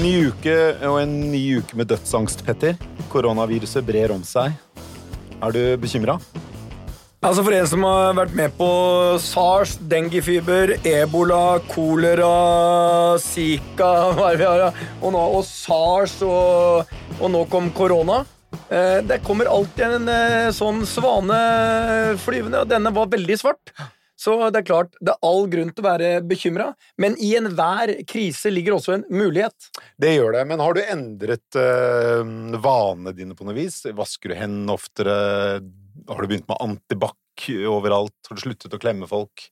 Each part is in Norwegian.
Ny uke og en ny uke med dødsangst, Petter. Koronaviruset brer om seg. Er du bekymra? Altså For en som har vært med på sars, denguefeber, ebola, kolera, zika og, nå, og sars, og, og nå kom korona. Eh, det kommer alltid en eh, sånn svane flyvende, og denne var veldig svart. Så det er klart, det er all grunn til å være bekymra, men i enhver krise ligger også en mulighet. Det gjør det, men har du endret øh, vanene dine på noe vis? Vasker du hendene oftere? Har du begynt med antibac overalt? Har du sluttet å klemme folk?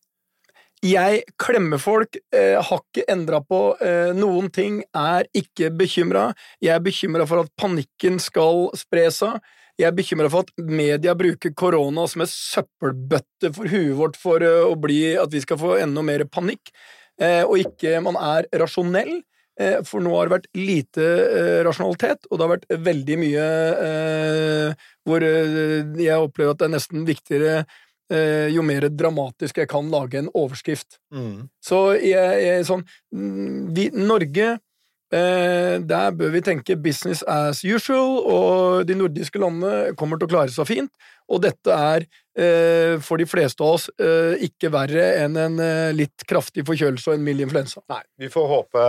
Jeg klemmer folk, eh, har ikke endra på eh, noen ting, er ikke bekymra. Jeg er bekymra for at panikken skal spre seg. Jeg er bekymra for at media bruker korona som en søppelbøtte for huet vårt for eh, å bli at vi skal få enda mer panikk, uh, og ikke man er rasjonell. Uh, for nå har det vært lite rasjonalitet, og det har vært veldig mye hvor jeg opplever at det er nesten viktigere jo mer dramatisk jeg kan lage en overskrift. Mm. Så jeg, jeg, sånn mm, vi, Norge Eh, der bør vi tenke business as usual, og de nordiske landene kommer til å klare seg fint. Og dette er eh, for de fleste av oss eh, ikke verre enn en litt kraftig forkjølelse og en mild influensa. Nei, vi får, håpe,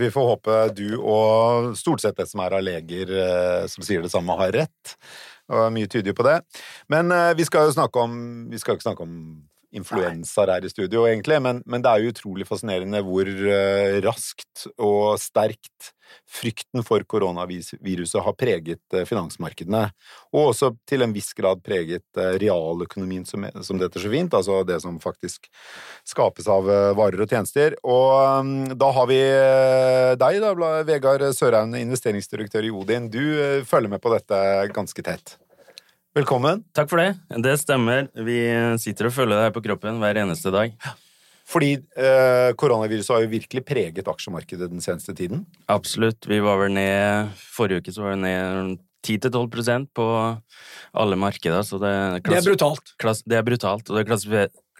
vi får håpe du og stort sett det som er av leger som sier det samme, har rett. Og mye tyder jo på det. Men vi skal jo snakke om Vi skal ikke snakke om influensaer her i studio, egentlig, men, men, det er jo utrolig fascinerende hvor uh, raskt og sterkt frykten for koronaviruset har preget uh, finansmarkedene, og også til en viss grad preget realøkonomien, som, som det heter så fint, altså det som faktisk skapes av varer og tjenester. Og um, da har vi deg, da, Vegard Søraune, investeringsdirektør i Odin. Du følger med på dette ganske tett. Velkommen. Takk for det. Det stemmer. Vi sitter og følger det her på kroppen hver eneste dag. Fordi eh, koronaviruset har jo virkelig preget aksjemarkedet den seneste tiden? Absolutt. Vi var vel ned Forrige uke så var vi ned 10-12% på alle markeder. Så det, det er brutalt. Klass, det er brutalt, og det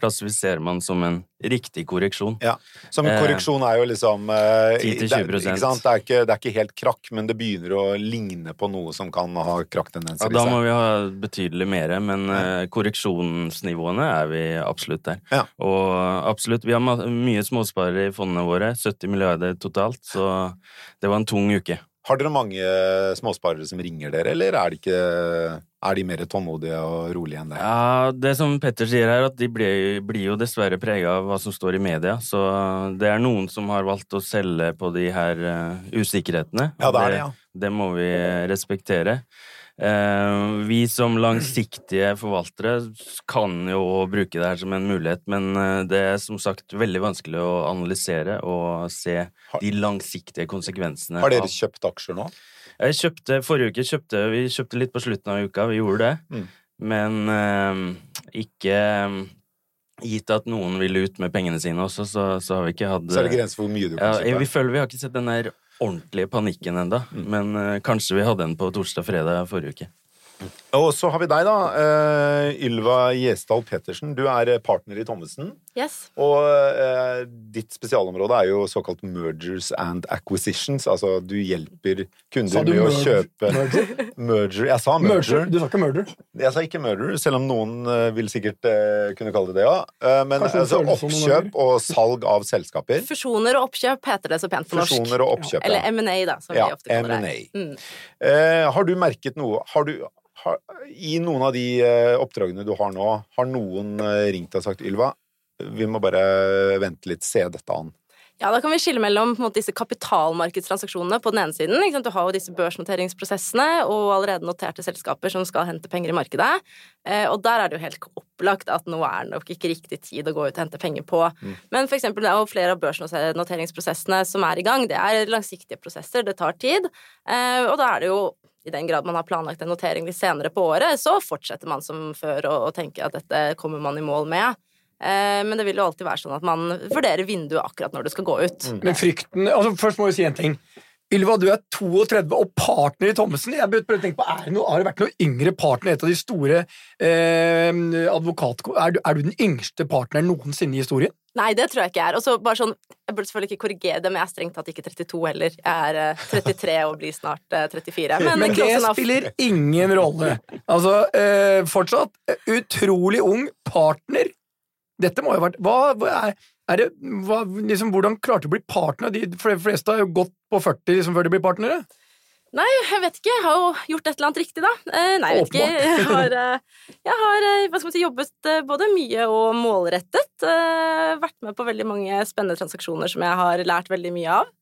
klassifiserer man som en riktig korreksjon. Ja, Som en korreksjon er jo liksom eh, 10-20 det, det, er ikke, det er ikke helt krakk, men det begynner å ligne på noe som kan ha krakktendenser ja, Da må vi ha betydelig mer, men eh, korreksjonsnivåene er vi absolutt der. Ja. Og absolutt, vi har mye småsparere i fondene våre, 70 milliarder totalt, så det var en tung uke. Har dere mange småsparere som ringer dere, eller er, det ikke, er de mer tålmodige og rolige enn det? Ja, Det som Petter sier her, at de blir, blir jo dessverre prega av hva som står i media. Så det er noen som har valgt å selge på de her uh, usikkerhetene. Ja, det er det, ja. Det, det må vi respektere. Uh, vi som langsiktige forvaltere kan jo bruke det her som en mulighet, men eh, det er som sagt veldig vanskelig å analysere og se de langsiktige konsekvensene. Har dere kjøpt aksjer nå? Jeg kjøpte, Forrige uke kjøpte vi kjøpte litt på slutten av uka, vi gjorde det. Mm. Men eh, ikke Gitt at noen vil ut med pengene sine også, så, så har vi ikke hatt Så er det grenser for hvor mye du kan kjøpe? Ja, vi føler vi har ikke sett den der ordentlige panikken ennå. Mm. Men eh, kanskje vi hadde den på torsdag-fredag forrige uke. Og så har vi deg, da. Uh, Ylva Gjesdal Pettersen. Du er partner i Thommessen. Yes. Og eh, ditt spesialområde er jo såkalt mergers and acquisitions. Altså du hjelper kunder med å kjøpe merger? merger? Jeg sa merger. merger. Du sa ikke murder? Jeg sa ikke murder, selv om noen uh, vil sikkert kunne kalle det det, ja. men altså, oppkjøp og salg av selskaper. Fusjoner og oppkjøp heter det så pent på norsk. Fusjoner og oppkjøp, ja. Eller M&A, da, som ja, vi ofte kaller det. Mm. har du merket noe har du, har, I noen av de uh, oppdragene du har nå, har noen ringt og sagt Ylva, vi må bare vente litt, se dette an? Ja, Da kan vi skille mellom måte, disse kapitalmarkedstransaksjonene på den ene siden. Du har jo disse børsnoteringsprosessene og allerede noterte selskaper som skal hente penger i markedet. Eh, og der er det jo helt opplagt at nå er det nok ikke riktig tid å gå ut og hente penger på. Mm. Men for eksempel, det er jo flere av børsnoteringsprosessene som er i gang. Det er langsiktige prosesser, det tar tid. Eh, og da er det jo i den grad man har planlagt en notering litt senere på året, så fortsetter man som før å tenke at dette kommer man i mål med. Eh, men det vil jo alltid være sånn at man vurderer vinduet akkurat når det skal gå ut. Mm. Men frykten altså Først må vi si en ting. Ylva, du er 32 og partner i Thommessen. Jeg begynte å tenke på, det noe, Har det vært noen yngre partner i et av de store eh, advokat... Er du, er du den yngste partneren noensinne i historien? Nei, det tror jeg ikke jeg er. Og så bare sånn, Jeg burde selvfølgelig ikke korrigere det, men jeg er strengt tatt ikke 32 heller. Jeg er eh, 33 og blir snart eh, 34. Men, Men det spiller ingen rolle. Altså, eh, fortsatt eh, utrolig ung partner. Dette må jo ha vært Hva, er, er det, hva, liksom, Hvordan klarte du å bli partner? De fl- fleste har jo gått på 40 liksom, før de blir partnere. Nei, jeg vet ikke. Jeg har jo gjort et eller annet riktig, da. Eh, nei, jeg vet ikke. Jeg har, eh, jeg har eh, hva skal man si, jobbet både mye og målrettet. Vært med på veldig mange spennende transaksjoner som jeg har lært veldig mye av.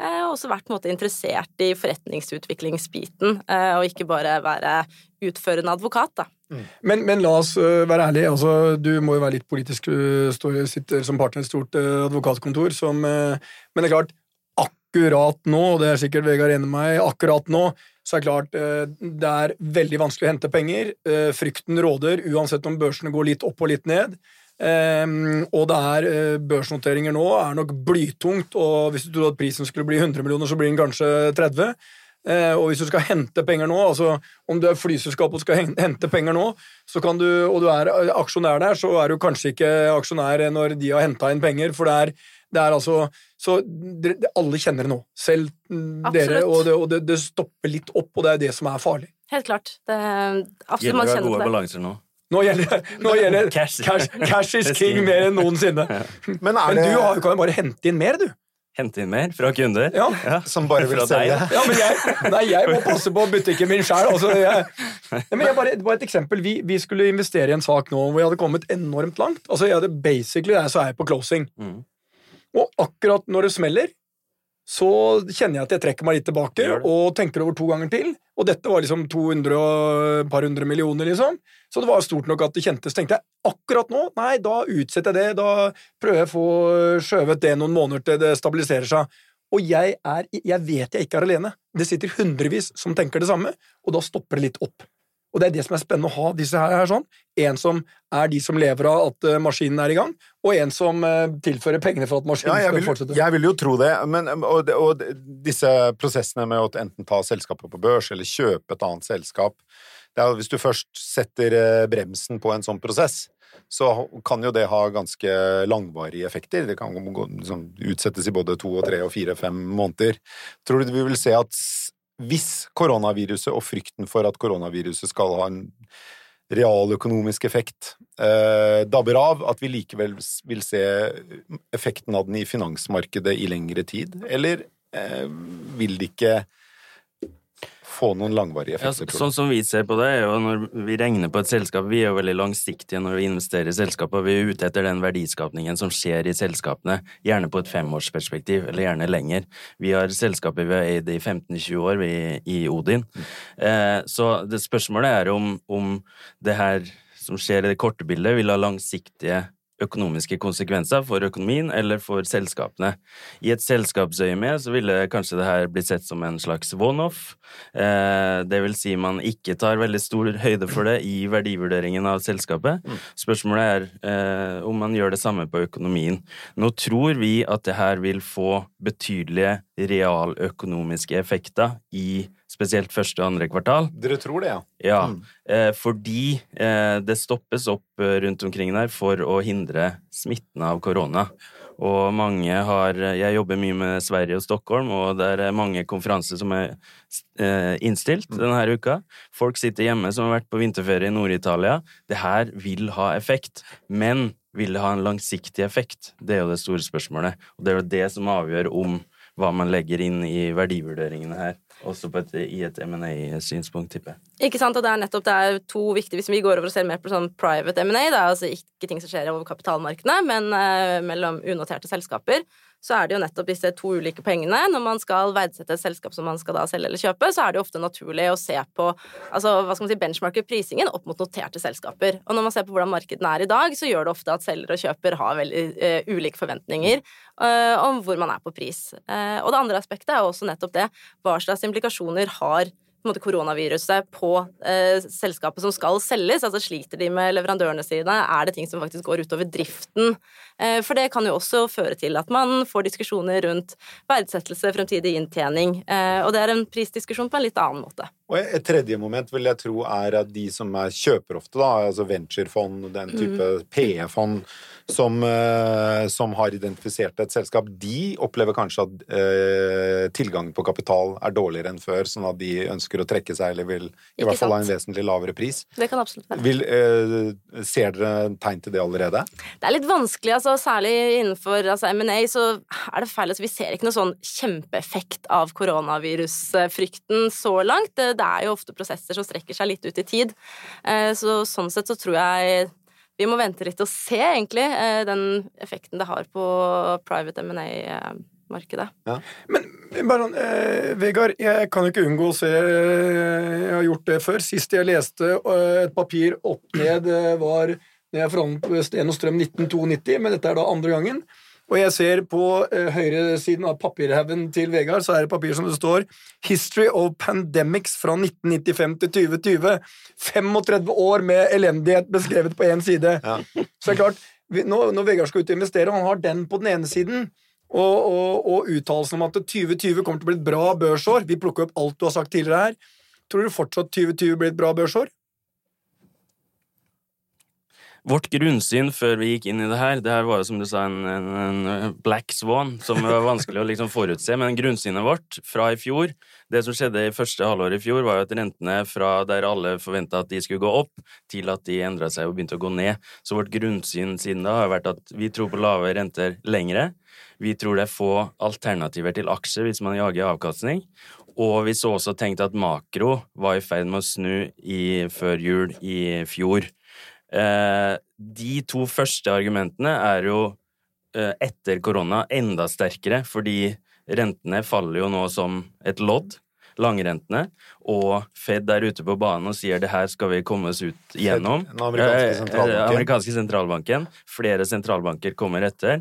Og også vært måte, interessert i forretningsutviklingsbiten, og ikke bare være utførende advokat, da. Men, men la oss øh, være ærlige. Altså, du må jo være litt politisk. Du sitter som partner i et stort øh, advokatkontor. Som, men det er klart, akkurat nå, og det er sikkert Vegard enig med meg, akkurat nå så er det klart det er veldig vanskelig å hente penger. Frykten råder, uansett om børsene går litt opp og litt ned. Ehm, og det er børsnoteringer nå er nok blytungt, og hvis du trodde at prisen skulle bli 100 millioner, så blir den kanskje 30. Eh, og hvis du skal hente penger nå, altså om du er flyselskap og skal hente penger nå, så kan du, og du er eh, aksjonær der, så er du kanskje ikke aksjonær når de har henta inn penger, for det er, det er altså Så det, det, alle kjenner det nå, selv absolutt. dere, og, det, og det, det stopper litt opp, og det er det som er farlig. Helt klart. Det, absolutt, Gjelder man kjenner gode på det. balanser nå. Nå gjelder, nå gjelder Cash. cash, cash is king mer enn noensinne. Men er Men du har, kan jo bare hente inn mer, du. Hente inn mer fra kunder. Ja. som bare vil selge? Ja, men jeg, nei, jeg må passe på butikken min sjøl. Altså, bare, bare et eksempel. Vi, vi skulle investere i en sak nå hvor jeg hadde kommet enormt langt. Altså, jeg hadde basically, der, så er jeg på closing. Mm. Og akkurat når det smeller, så kjenner jeg at jeg trekker meg litt tilbake og tenker over to ganger til. Og dette var liksom 200 og et par hundre millioner, liksom. Så det var stort nok at det kjentes. tenkte jeg akkurat nå, nei, da utsetter jeg det. Da prøver jeg å få skjøvet det noen måneder til det stabiliserer seg. Og jeg, er, jeg vet jeg ikke er alene. Det sitter hundrevis som tenker det samme, og da stopper det litt opp. Og det er det som er spennende å ha disse her, sånn. En som er de som lever av at eh, maskinen er i gang, og en som eh, tilfører pengene for at maskinen Ja, skal fortsette. jeg vil jo tro det, men, og, det- og disse prosessene med å enten ta selskapet på børs eller kjøpe et annet selskap det er, Hvis du først setter eh, bremsen på en sånn prosess, så kan jo det ha ganske langvarige effekter. Det kan gå, liksom, utsettes i både to og tre og fire-fem måneder. Tror du vi vil se at hvis koronaviruset og frykten for at koronaviruset skal ha en realøkonomisk effekt eh, dabber av, at vi likevel vil se effekten av den i finansmarkedet i lengre tid? Eller eh, vil det ikke få noen langvarige effekter? Ja, sånn som vi ser på det, er jo når vi regner på et selskap Vi er jo veldig langsiktige når vi investerer i selskaper. Vi er ute etter den verdiskapningen som skjer i selskapene, gjerne på et femårsperspektiv, eller gjerne lenger. Vi har selskaper vi har eid i 15-20 år vi, i Odin. Eh, så det spørsmålet er om, om det her som skjer i det korte bildet, vil ha langsiktige økonomiske konsekvenser for økonomien eller for selskapene. I et selskapsøyemed så ville kanskje det her blitt sett som en slags one-off. Eh, det vil si man ikke tar veldig stor høyde for det i verdivurderingen av selskapet. Spørsmålet er eh, om man gjør det samme på økonomien. Nå tror vi at det her vil få betydelige realøkonomiske effekter i spesielt første og andre kvartal. Dere tror det, ja? Ja, Mm. eh, fordi eh, det stoppes opp eh, rundt omkring der for å hindre smitten av korona. Og mange har Jeg jobber mye med Sverige og Stockholm, og det er mange konferanser som er eh, innstilt denne uka. Folk sitter hjemme som har vært på vinterferie i Nord-Italia. Det her vil ha effekt, men vil det ha en langsiktig effekt? Det er jo det store spørsmålet. Og det er jo det som avgjør om hva man legger inn i verdivurderingene her. Også et, i et M&A-synspunkt, tipper jeg. Ikke sant, og det er nettopp det er to viktige Hvis vi går over og ser mer på sånn private M&A, det er altså ikke ting som skjer over kapitalmarkedene, men uh, mellom unoterte selskaper, så er det jo nettopp disse to ulike poengene. Når man skal verdsette et selskap som man skal da selge eller kjøpe, så er det jo ofte naturlig å se på altså, hva skal man si, benchmarke prisingen opp mot noterte selskaper. Og når man ser på hvordan markedene er i dag, så gjør det ofte at selger og kjøper har veldig uh, ulike forventninger uh, om hvor man er på pris. Uh, og det andre aspektet er jo også nettopp det. Hva slags implikasjoner har måte, koronaviruset på eh, selskapet som skal selges? Altså Sliter de med leverandørene sine? Er det ting som faktisk går utover driften? Eh, for det kan jo også føre til at man får diskusjoner rundt verdsettelse, fremtidig inntjening. Eh, og det er en prisdiskusjon på en litt annen måte. Og Et tredje moment vil jeg tro er at de som er kjøper ofte, da, altså venturefond, og den type mm. PE-fond som, uh, som, har identifisert et selskap, de opplever kanskje at uh, tilgangen på kapital er dårligere enn før, sånn at de ønsker å trekke seg eller vil i hvert fall ha en vesentlig lavere pris. Det kan absolutt være. Vil, uh, ser dere tegn til det allerede? Det er litt vanskelig, altså, særlig innenfor altså, M&A så er det feil. Altså, vi ser ikke noe sånn kjempeeffekt av koronavirusfrykten så langt. Det, det er jo ofte prosesser som strekker seg litt ut i tid. Eh, så sånn sett så tror jeg vi må vente litt og se, egentlig, eh, den effekten det har på private M&A-markedet. Ja. Men bare, eh, Vegard, jeg kan jo ikke unngå å se Jeg har gjort det før. Sist jeg leste eh, et papir opp ned, var når jeg forhandlet Sten og Strøm 1992, men dette er da andre gangen. Og jeg ser på uh, høyresiden av papirhaugen til Vegard, så er det papir som det står 'History of Pandemics fra 1995 til 2020'. 35 år med elendighet beskrevet på én side. Ja. Så det er klart, når, når Vegard skal ut og investere, han har den på den ene siden. Og, og, og uttalelsen om at 2020 kommer til å bli et bra børsår Vi plukker opp alt du har sagt tidligere her. Tror du fortsatt 2020 blir et bra børsår? Vårt grunnsyn før vi gikk inn i det her, det her var jo som du sa en, en, en black swan, som var vanskelig å liksom forutse, men grunnsynet vårt fra i fjor Det som skjedde i første halvår i fjor, var jo at rentene fra der alle forventa at de skulle gå opp, til at de endra seg og begynte å gå ned. Så vårt grunnsyn siden da har vært at vi tror på lave renter lengre. Vi tror det er få alternativer til aksjer hvis man jager avkastning. Og vi så også tenkt at makro var i ferd med å snu i, før jul i fjor. Eh, de to første argumentene er jo eh, etter korona enda sterkere, fordi rentene faller jo nå som et lodd. Langrentene. Og Fed er ute på banen og sier det her skal vi komme oss ut gjennom. Den amerikanske sentralbanken. amerikanske sentralbanken. Flere sentralbanker kommer etter.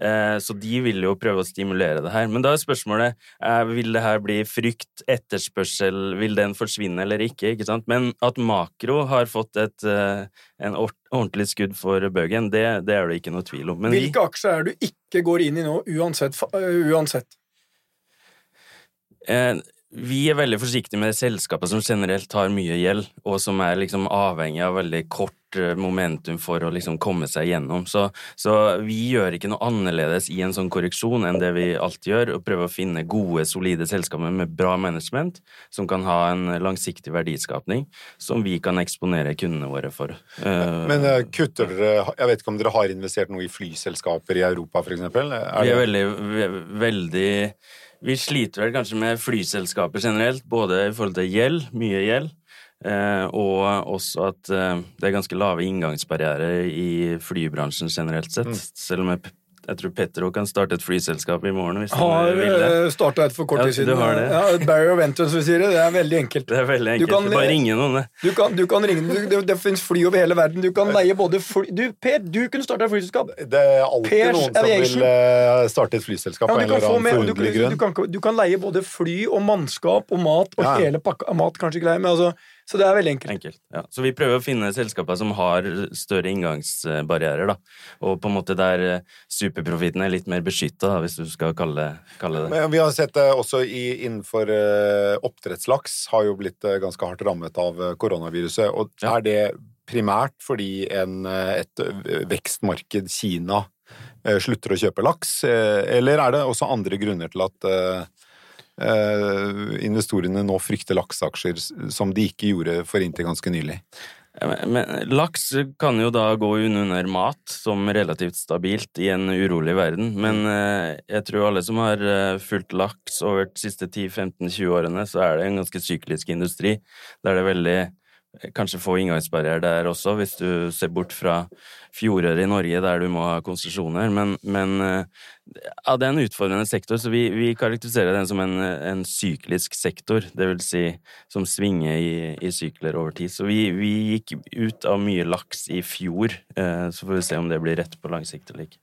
Eh, så de vil jo prøve å stimulere det her. Men da er spørsmålet eh, vil det her bli frykt, etterspørsel, vil den forsvinne eller ikke? ikke sant? Men at makro har fått et, eh, en ordentlig skudd for bøgen, det, det, er det ikke noe tvil om. Men Hvilke vi, aksjer er det du ikke går inn i nå, uansett? uansett? vi er veldig forsiktige med selskaper som generelt har mye gjeld, og som er liksom avhengig av veldig kort momentum for å liksom komme seg gjennom. Så, så, vi gjør ikke noe annerledes i en sånn korreksjon enn det vi alltid gjør, og prøver å finne gode, solide selskaper med bra management som kan ha en langsiktig verdiskapning som vi kan eksponere kundene våre for. Men, men eh, kutter dere Jeg vet ikke om dere har investert noe i flyselskaper i Europa, f.eks.? Vi er veldig, veldig vi sliter vel kanskje med flyselskaper generelt, både i forhold til gjeld, mye gjeld, Eh, og også at eh, det er ganske lave inngangsbarrierer i flybransjen generelt sett. Mm. Selv om jeg jeg tror Petro kan starte et flyselskap i morgen. hvis Har eh, starta et for kort tid siden. Ja, Barry of Entrance, vi sier det. Det er veldig enkelt. Det er veldig enkelt. Du kan, bare ringe noen, Du kan, du kan ringe, du, det, det finnes fly over hele verden. Du kan leie både fly Du, Per, du kunne starta et flyselskap. Det er alltid Pers noen som Aviation. vil uh, starte et flyselskap ja, av en eller annen forunderlig grunn. Du kan, du kan leie både fly og mannskap og mat og ja. hele pakka mat, kanskje ikke leie, men altså så det er veldig enkelt. enkelt ja. Så vi prøver å finne selskaper som har større inngangsbarrierer, da. Og på en måte der eh, superprofitten er litt mer beskytta, hvis du skal kalle, kalle, det Men Vi har sett det også i, innenfor uh, oppdrettslaks, har jo blitt ganske hardt rammet av koronaviruset. Og ja. er det primært fordi en, et vekstmarked, Kina, slutter å kjøpe laks, eller er det også andre grunner til at eh, investorene nå frykter lakseaksjer, som de ikke gjorde for inntil ganske nylig. Men laks kan jo da gå under mat som relativt stabilt i en urolig verden, men eh, jeg tror alle som har eh, fulgt laks over de siste 10-15-20 årene, så er det en ganske syklisk industri der det er veldig kanskje få inngangsbarriere der også, hvis du ser bort fra fjoråret i Norge der du må ha konsesjoner. Men, men ja, det er en utfordrende sektor, så vi, vi karakteriserer den som en, en, syklisk sektor. Det vil si som svinger i, i sykler over tid. Så vi, vi, gikk ut av mye laks i fjor, eh, så får vi se om det blir rett på lang sikt eller ikke.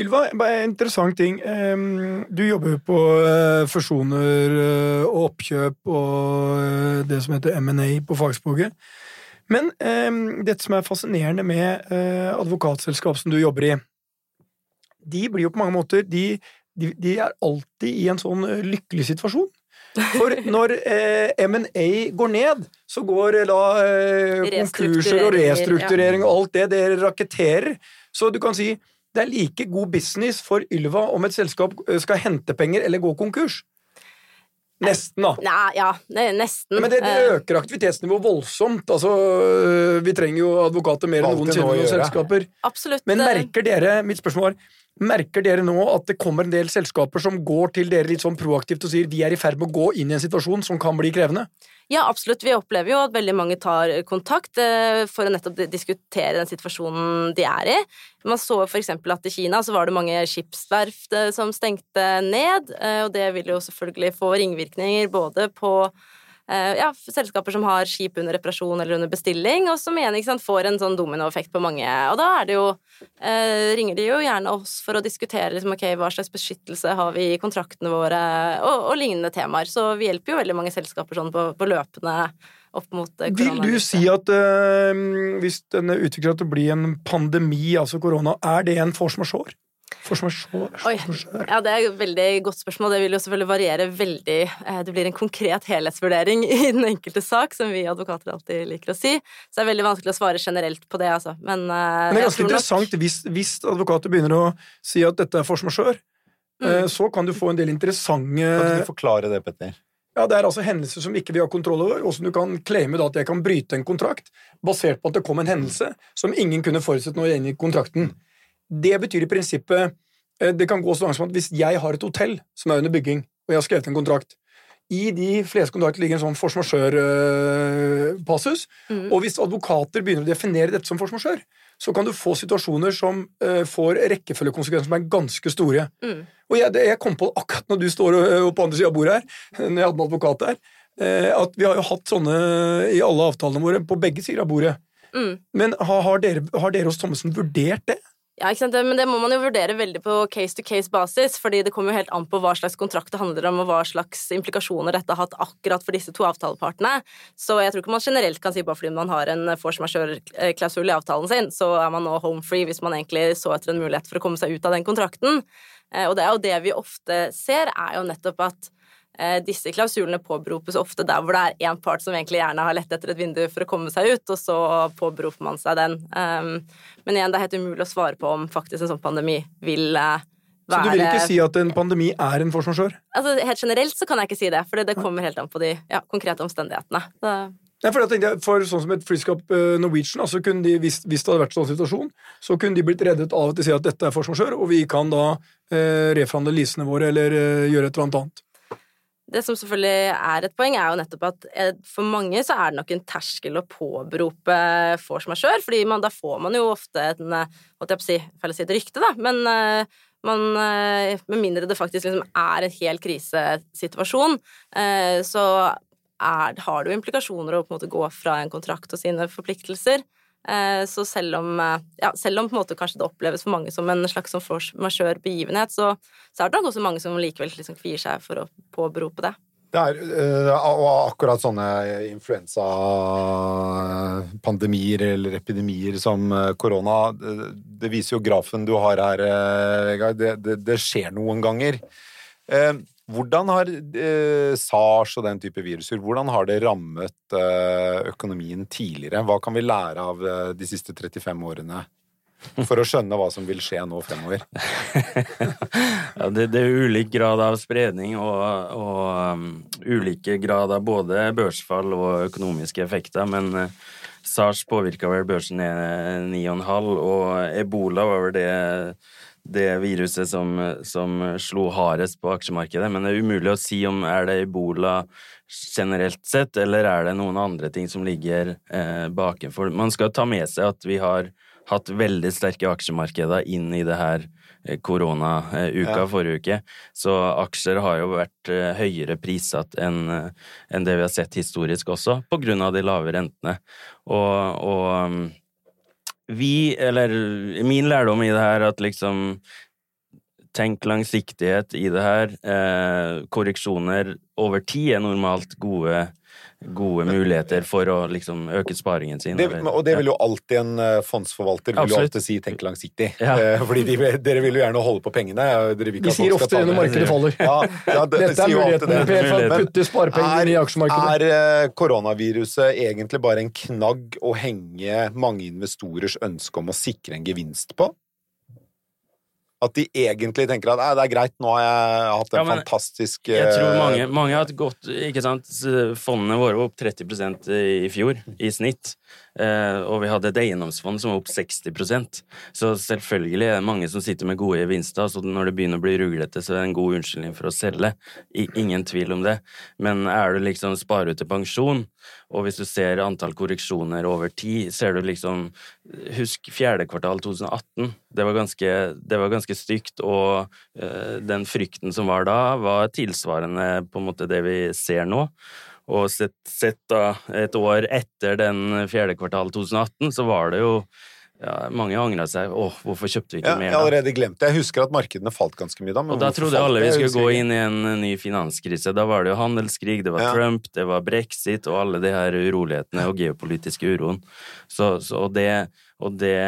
Ylva, bare en interessant ting. Du jobber jo på eh, fusjoner eh, og oppkjøp og eh, det som heter M&A på fagspråket. Men dette som er fascinerende med advokatselskap som du jobber i, de blir jo på mange måter De, de, de er alltid i en sånn lykkelig situasjon. For når eh, M&A går ned, så går da eh, konkurser og restrukturering og alt det dere raketterer. Så du kan si det er like god business for Ylva om et selskap eh, skal hente penger eller gå konkurs. Nesten, da. Nei, ja, er nesten. Men det, det Eh, øker aktivitetsnivået voldsomt. Altså, vi trenger jo advokater mer enn noensinne i noen selskaper. Absolutt. Men eh, merker dere mitt spørsmål var, merker dere nå at det kommer en del selskaper som går til dere litt sånn proaktivt og sier vi er i ferd med å gå inn i en situasjon som kan bli krevende? Ja, absolutt. Vi opplever jo at veldig mange tar kontakt eh, for å nettopp diskutere den situasjonen de er i. Man så eksempel at i Kina så var det mange skipsverft eh, som stengte ned, eh, og det vil jo selvfølgelig få ringvirkninger både på eh, ja, selskaper som har skip under reparasjon eller under bestilling, og som igjen sant, får en sånn dominoeffekt på mange. Og da er det jo, eh, ringer de jo gjerne oss for å diskutere liksom, ok, hva slags beskyttelse har vi i kontraktene våre, og, og lignende temaer. Så vi hjelper jo veldig mange selskaper sånn på, på løpende opp mot korona. Vil du si at øh, hvis denne utvikler til å bli en pandemi, altså korona, er det en force majeure? Majeure. ja, Det er et veldig godt spørsmål. Det vil jo selvfølgelig variere veldig. Eh, Det blir en konkret helhetsvurdering i den enkelte sak, som vi advokater alltid liker å si. Så det er veldig vanskelig å svare generelt på det, altså. Men, eh, Men det er ganske nok- interessant hvis, hvis advokater begynner å si at dette er force majeure. Mm. eh, Så kan du få en del interessante Kan du forklare det, Petter? Ja, Det er altså hendelser som ikke vi har kontroll over, og som du kan claime da at jeg kan bryte en kontrakt basert på at det kom en hendelse som ingen kunne forutsett når jeg inngikk kontrakten. Det betyr i prinsippet eh, Det kan gå så langt som at hvis jeg har et hotell som er under bygging, og jeg har skrevet en kontrakt I de fleste kontrakter ligger en sånn force majeure-passus. Mm. Og hvis advokater begynner å definere dette som force majeure, så kan du få situasjoner som uh, får rekkefølgekonsekvenser som er ganske store. Mm. Og jeg, det- jeg kom på akkurat når du står på andre sida av bordet her, når jeg hadde en advokat der, uh, at vi har jo hatt sånne i alle avtalene våre på begge sider av bordet. Mm. Men har, har, dere, har dere hos Thommessen vurdert det? Ja, ikke sant? Men det må man jo vurdere veldig på case-to-case-basis, fordi det kommer jo helt an på hva slags kontrakt det handler om, og hva slags implikasjoner dette har hatt akkurat for disse to avtalepartene. Så jeg tror ikke man generelt kan si bare fordi man har en force majeure-klausul i avtalen sin, så er man nå home free hvis man egentlig så etter en mulighet for å komme seg ut av den kontrakten. Eh, Og det er jo det vi ofte ser, er jo nettopp at disse klausulene påberopes ofte der hvor det er én part som egentlig gjerne har lett etter et vindu for å komme seg ut, og så påberoper man seg den. Um, men igjen, det er helt umulig å svare på om faktisk en sånn pandemi vil være Så du vil ikke si at en pandemi er en force? Altså, Helt generelt så kan jeg ikke si det, for det kommer helt an på de ja, konkrete omstendighetene. Så, Nei, for, jeg tenkte, for sånn som et flyskap eh, Norwegian, altså kunne de, hvis, hvis det hadde vært sånn situasjon, så kunne de blitt reddet av at de sier at dette er majeure, og vi kan da eh, reforhandle leasene våre eller eh, gjøre et eller annet annet. Det som selvfølgelig er et poeng, er jo nettopp at eh, for mange så er det nok en terskel å påberope majeure, fordi man, da får man jo ofte en eh, holdt jeg på å si, feil å si et rykte, da, men eh, man, med mindre det faktisk liksom er en hel krisesituasjon, så er, har det jo implikasjoner å på en måte gå fra en kontrakt og sine forpliktelser. Eh, Så selv om, eh, ja, selv om kanskje det oppleves for mange som en slags sånn force majeure-begivenhet, så, så er det nok også mange som likevel liksom kvier seg for å påberope det. Det er, øh, og akkurat sånne influensapandemier eller epidemier som korona, det, viser jo grafen du har her, Vegard. Det, det, det skjer noen ganger. Hvordan har eh, SARS og den type viruser hvordan har det rammet eh, økonomien tidligere? Hva kan vi lære av eh, de siste 35 årene for å skjønne hva som vil skje nå fremover? Ja, det, det er ulik grad av spredning og, og um, ulike grad av både børsfall og økonomiske effekter, men uh, SARS påvirka vel børsen ned 9,5, og ebola var vel det, det viruset som, som slo hardest på aksjemarkedet. Men det er umulig å si om er det ebola generelt sett, eller er det noen andre ting som ligger eh, bakenfor. Man skal ta med seg at vi har hatt veldig sterke aksjemarkeder inn i det her eh, koronauka Ja. forrige uke. Så aksjer har jo vært eh, høyere prissatt enn en det vi har sett historisk også, på grunn av de lave rentene. Og, og um, vi, eller min lærdom i det her, at liksom tenk langsiktighet i det her. Eh, korreksjoner over tid er normalt gode gode muligheter for å liksom øke sparingen sin. Det, og det vil jo alltid en eh, fondsforvalter vil jo alltid si 'tenk langsiktig'. Ja. Eh, Fordi de, dere vil jo gjerne holde på pengene. Dere vil ikke De sier ofte det når markedet faller. Ja, ja, det, Dette er muligheten det. Per, for å putte sparepengene i aksjemarkedet. Er eh, koronaviruset egentlig bare en knagg å henge mange investorers ønske om å sikre en gevinst på? At de egentlig tenker at "Nei, det er greit, nå har jeg hatt en Ja, men fantastisk Jeg tror eh, mange, mange har hatt godt Ikke sant? Fondene våre var opp 30% i fjor, i snitt. Eh, og vi hadde et eiendomsfond som var opp 60% Så selvfølgelig er det mange som sitter med gode gevinster. Så når det begynner å bli ruglete, så er det en god unnskyldning for å selge. Ingen tvil om det. Men er du liksom sparer ut til pensjon, og hvis du ser antall korreksjoner over tid, ser du liksom Husk fjerde kvartal 2018. Det var ganske, det var ganske stygt, og eh, den frykten som var da, var tilsvarende på en måte det vi ser nå. Og sett, sett da et år etter den fjerde kvartal 2018, så var det jo ja, Mange angra seg. Åh, hvorfor kjøpte vi ikke ja, Jeg mer da? allerede glemt det. Jeg husker at markedene falt ganske mye da. men Og da trodde alle vi skulle gå inn i en ny finanskrise. Da var det jo handelskrig, det var Ja. Trump, det var brexit og alle de her urolighetene og geopolitiske uroen. Så, så, og, det, og det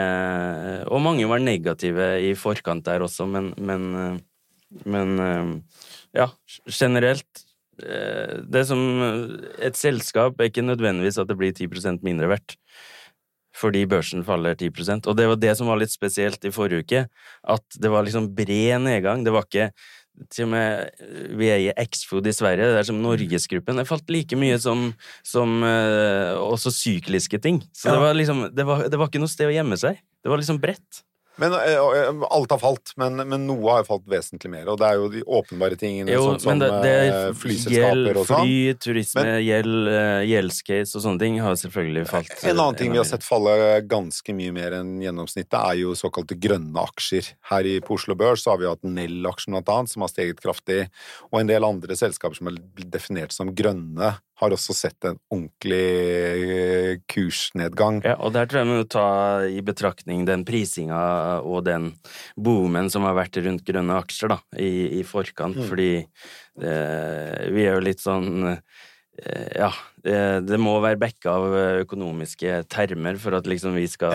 Og mange var negative i forkant der også, men, men, men eh, ja, generelt Det som Et selskap er ikke nødvendigvis at det blir 10% mindre verdt fordi børsen faller 10% Og det var det som var litt spesielt i forrige uke, at det var liksom bred nedgang. Det var ikke til og med Vi eier X-Food i Sverige, det er som Norgesgruppen. Det falt like mye som, som eh, også sykliske ting. Så Ja. det var liksom det var, det var ikke noe sted å gjemme seg. Det var liksom bredt. Men eh, alt har falt, men, men noe har falt vesentlig mer, og det er jo de åpenbare tingene, Jo, sånn som men det, det eh, gjeld flyselskaper og sånn. fly, turisme, gjeld, eh, gjeldscase og sånne ting har selvfølgelig falt. En annen ting vi har sett falle ganske mye mer enn gjennomsnittet, er jo såkalte grønne aksjer. Her i på Oslo Børs så har vi hatt Nell-aksjen blant annet, som har steget kraftig, og en del andre selskaper som er definert som grønne, har også sett en ordentlig eh, kursnedgang. Ja, og der tror jeg vi må ta i betraktning den prisinga og den boomen som har vært rundt grønne aksjer da, i, i forkant, Mm. fordi eh, vi er jo litt sånn eh, Ja, det, det må være backa av økonomiske termer for at liksom vi skal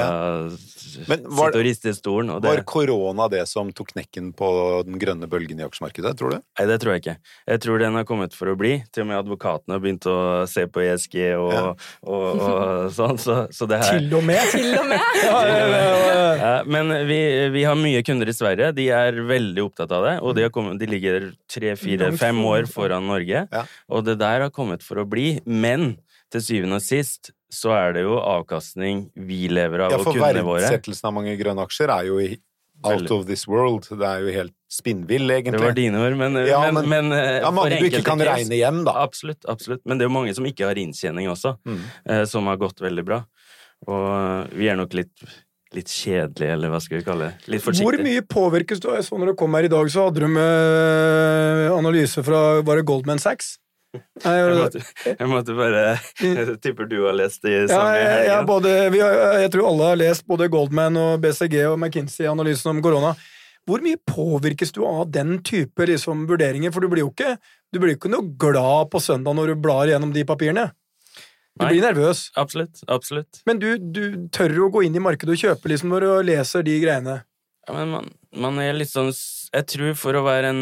Men var- sitte og riste i stolen. Og det, Var korona det som tok knekken på den grønne bølgen i aksjemarkedet, tror du? Nei, det tror jeg ikke. Jeg tror den har kommet for å bli. Til og med advokatene har begynt å se på ESG og, Ja. og, og sånn, så, så det her Til og med! Til og med! Ja, ja, ja, ja. Ja, men vi, vi har mye kunder i Sverige. De er veldig opptatt av det. Og de, har kommet, de ligger tre, fire, fem år foran Norge. Ja. Og det der har kommet for å bli. Men til syvende og sist så er det jo avkastning vi lever av, Ja, og for kundene våre. verdsettelsen av mange grønne aksjer er jo i out of this world. Det er jo helt spinnvill, egentlig. Det var dine ord, men, Ja, men, men- men, eh, ja, mange du ikke kan regne hjem, da. Absolutt, absolutt. Men det er jo mange som ikke har inntjening også, Mm. eh, som har gått veldig bra. Og vi er nok litt, litt kjedelige, eller hva skal vi kalle det. Litt Hvor mye påvirkes du? Jeg så når du kom her i dag, så hadde du med analyse fra Var det Goldman Sachs? Jeg måtte, jeg måtte bare Jeg tipper du har lest de samme i jeg, jeg, både, har, jeg tror alle har lest både Goldman og BCG og McKinsey-analysen om korona. Hvor mye påvirkes du av den type liksom, vurderinger? For du blir jo ikke, du blir ikke noe glad på søndag når du blar gjennom de papirene. Du Nei. blir nervøs. Absolutt. absolutt. Men du, du tør å gå inn i markedet og kjøpe liksom, når du leser de greiene. Ja, men man, man er litt sånn Jeg tror for å en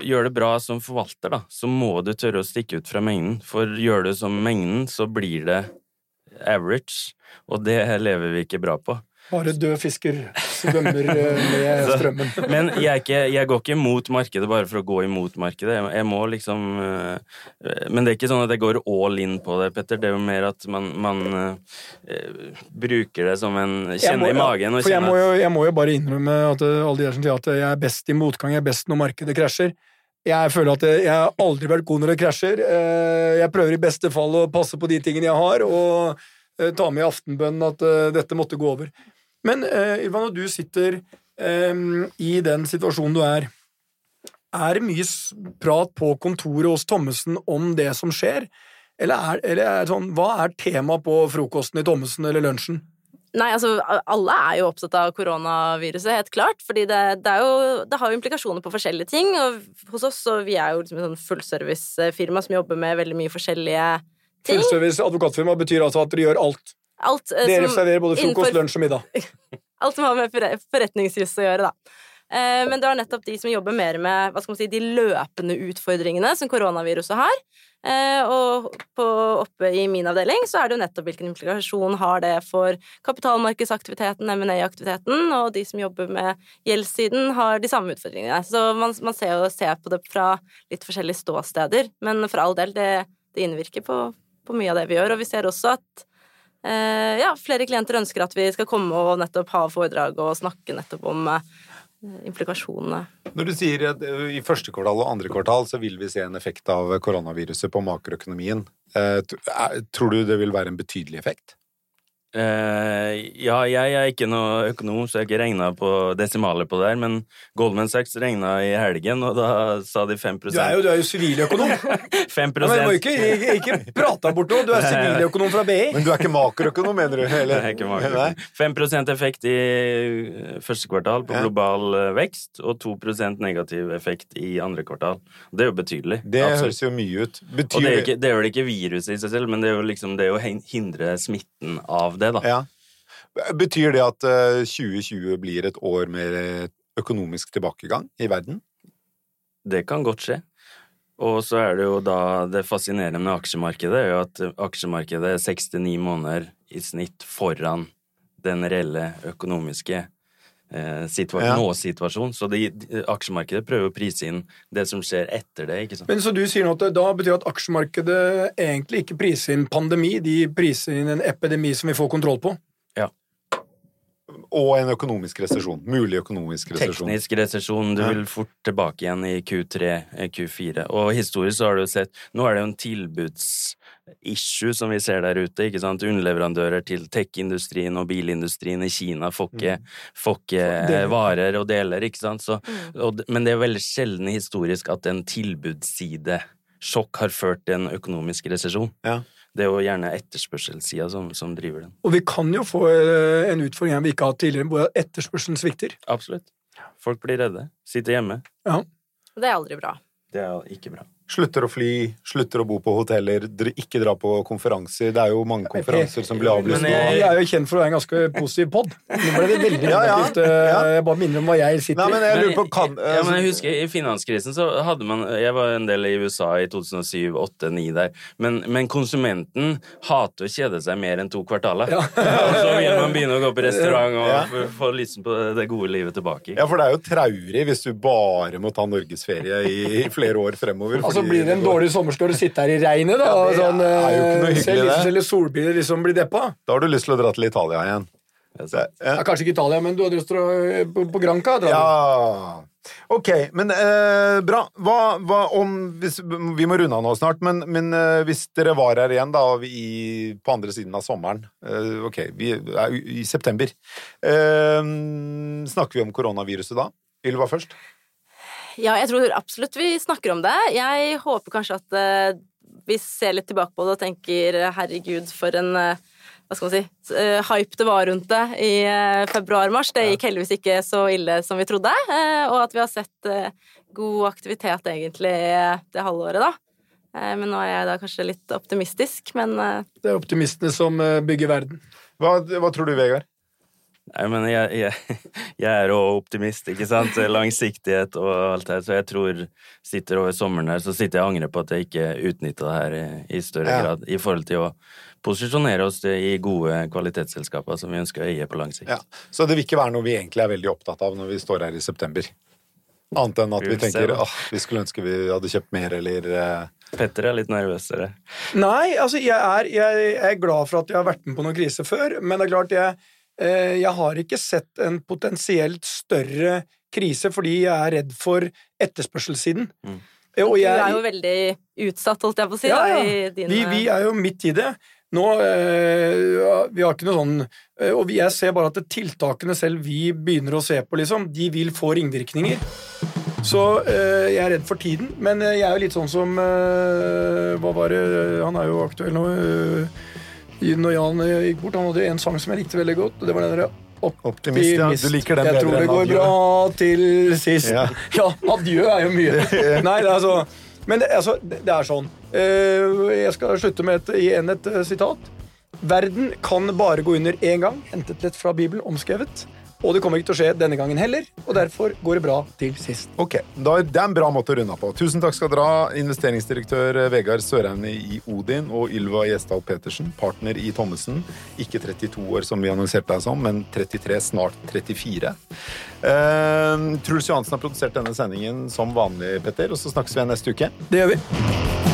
gjøre det bra som forvalter, da, så må du tørre å stikke ut fra mengden. For gjør du som mengden, så blir det average, og det lever vi ikke bra på. Bare død fisker svømmer med med Så- strømmen. Men jeg, ikke, jeg går ikke mot markedet bare for å gå imot markedet. Jeg, jeg må liksom øh, Men det er ikke sånn at jeg går all in på det, Petter. Det er jo mer at man, man uh, bruker det som en kjenne må- i magen og For jeg må, jo, jeg må jo bare innrømme at eh, alle de der som sier at jeg er best i motgang, jeg er best når markedet krasjer. Jeg føler at jeg, har aldri vært god når det krasjer. Eh, Jeg prøver i beste fall å passe på de tingene jeg har, og eh, ta med i aftenbønnen at eh, dette måtte gå over. Men eh, Ylva, når du sitter eh, i den situasjonen du er, er det mye prat på kontoret hos Thommessen om det som skjer? Eller er, eller er sånn, hva er temaet på frokosten i Thommessen eller lunsjen? Nei, altså alle er jo opptatt av koronaviruset, helt klart. Fordi det, det, jo, det har jo implikasjoner på forskjellige ting. Og hos oss, og vi er jo liksom et sånn fullservicefirma som jobber med veldig mye forskjellige. Fullservice advokatfirma betyr altså at dere gjør alt. alt eh, Dere som- serverer både frokost, innenfor- lunsj og middag. Alt som har med forre- forretningsjus å gjøre, da. Eh, Men det er nettopp de som jobber mer med hva skal man si, de løpende utfordringene som koronaviruset har. Eh, Og på, oppe i min avdeling så er det jo nettopp hvilken implikasjon har det for kapitalmarkedsaktiviteten, M&A-aktiviteten, og de som jobber med gjeldssiden, har de samme utfordringene. Så man, man ser jo ser på det fra litt forskjellige ståsteder, men for all del, det, det innvirker på, på mye av det vi gjør. Og vi ser også at Eh, ja, flere klienter ønsker at vi skal komme og nettopp ha foredrag og snakke nettopp om eh, implikasjonene. Når du sier at eh, i første kvartal og andre kvartal så vil vi se en effekt av koronaviruset på makroøkonomien, eh, er- tror du det vil være en betydelig effekt? Eh, ja, jeg er ikke noe økonom, så jeg har ikke regna på desimaler på det her, men Goldman Sachs regna i helgen, og da sa de 5 Du er jo, du er jo siviløkonom. 5 Ja, men ikke, ikke, ikke prate deg bort nå. Du er siviløkonom fra BI. Men du er ikke makroøkonom, mener du? Det Eller? er ikke makroøkonom. Nei? 5 effekt i eh, første kvartal på global ja. vekst, og 2% negativ effekt i andre kvartal. Det er jo betydelig. Det absolutt. høres jo mye ut. Og det Betyr er, ikke, det er vel ikke viruset i seg selv, men det er jo liksom det å hindre smitten av det, da. Ja. Betyr det at eh, 2020 blir et år med eh, økonomisk tilbakegang i verden? Det kan godt skje. Og så er det jo da det fascinerende med aksjemarkedet, er jo at aksjemarkedet er 6-9 måneder i snitt foran den reelle økonomiske eh, situa Ja. nå-situasjonen. Så de, de, aksjemarkedet prøver å prise inn det som skjer etter det, ikke sant. Men Så du sier nå at det da betyr at aksjemarkedet egentlig ikke priser inn pandemi, de priser inn en epidemi som vi får kontroll på? Ja. Og en økonomisk resesjon. Mulig økonomisk resesjon. Teknisk resesjon, du Ja. vil fort tilbake igjen i Q3, eh, Q4. Og historisk så har du sett Nå er det jo en tilbudsissue som vi ser der ute, ikke sant. Underleverandører til tech-industrien og bilindustrien i Kina får ikke, får ikke eh, varer og deler, ikke sant. Så, og, men det er veldig sjelden historisk at en tilbudssidesjokk har ført til en økonomisk resesjon. Ja. Det er jo gjerne etterspørselssida som, som driver den. Og vi kan jo få eh, en utfordring her vi ikke har hatt tidligere, hvor etterspørselen svikter. Absolutt. Folk blir redde. Sitter hjemme. Ja. Det er aldri bra. Det er ikke bra. Slutter å fly, slutter å bo på hoteller, ikke dra på konferanser. Det er jo mange konferanser som blir avlyst Men nå. jeg- er jo kjent for å være en ganske positiv pod. Nå ble det veldig Ja, ja. eh, Ja. Jeg bare minner om hva jeg sitter i. men i. jeg lurer på kan, ja, men jeg husker I finanskrisen så hadde man Jeg var en del i USA i 2007, 8, 9 der. Men, men konsumenten hater å kjede seg mer enn to kvartaler. Ja. og så vil man begynne å gå på restaurant og Ja. få- få lysten på det gode livet tilbake. Ja, for det er jo traurig hvis du bare må ta norgesferie i flere år fremover. Altså Blir det en dårlig sommer, skal du sitte her i regnet, da? Ja, det sånn, noe eh, selv solbriller liksom blir deppa. Da har du lyst til å dra til Italia igjen. Det er ja. Ja, kanskje ikke Italia, men du hadde lyst til å dra på, på Granca? Ja Ok, men eh, bra. Hva, hva om hvis, Vi må runde av nå snart, men, men eh, hvis dere var her igjen da i, på andre siden av sommeren eh, Ok, vi er i i september. Eh, snakker vi om koronaviruset da? Ylva først? Ja, jeg tror absolutt vi snakker om det. Jeg håper kanskje at uh, vi ser litt tilbake på det og tenker herregud, for en uh, hva skal man si, uh, hype det var rundt det i februar-mars. Det gikk heldigvis ikke så ille som vi trodde, eh, og at vi har sett god aktivitet egentlig det halvåret, da. Eh, Men nå er jeg da kanskje litt optimistisk, men Det er optimistene som bygger verden. Hva, hva tror du, Vegard? Nei, men jeg, jeg, jeg er også optimist, ikke sant? Langsiktighet og alt det her. Så jeg tror sitter over sommeren her, så sitter jeg og angrer på at jeg ikke utnytta det her i, i større Ja. grad. I forhold til å posisjonere oss i gode kvalitetsselskaper som vi ønsker å eie på lang sikt. Ja. Så det vil ikke være noe vi egentlig er veldig opptatt av når vi står her i september? Annet enn at Vi tenker åh, vi skulle ønske vi hadde kjøpt mer, eller eh, Petter er litt nervøsere. Nei, altså jeg er, jeg, jeg er glad for at jeg har vært med på noen krise før, men det er klart jeg, jeg har ikke sett en potensielt større krise fordi jeg er redd for etterspørselssiden. Mm. Og jeg, du er jo veldig utsatt, holdt jeg på å si, Ja, da, ja. i dine... vi, vi er jo midt i det. Nå, øh, Vi har ikke noe sånn øh, Og jeg ser bare at tiltakene selv vi begynner å se på, liksom, de vil få ringvirkninger. Så øh, jeg er redd for tiden. Men eh, jeg er jo litt sånn som eh, Hva var det Han er jo aktuell nå. Når Jan eh, gikk bort, han hadde en sang som jeg likte veldig godt. og det var den der Optimist, ja. Du liker den Jeg bedre tror det går adjø. bra til sist. Ja. Ja, adjø er jo mye. Nei, det er altså Men det, altså, det det er sånn. Eh, Jeg skal slutte med et, igjen et eh, sitat. Verden kan bare gå under én gang, hentet lett fra Bibelen, omskrevet. Og det kommer ikke til å skje denne gangen heller, og derfor går det bra til sist. Ok, da, Det er en bra måte å runde av på. Tusen takk skal dere ha, investeringsdirektør Vegard Søreine i Odin og Ylva Gjesdal Petersen, partner i Thommessen. Ikke 32 år som vi annonserte deg som, men 33, snart 34. Eh, Truls Johansen har produsert denne sendingen som vanlig, Petter, og så snakkes vi neste uke. Det gjør vi.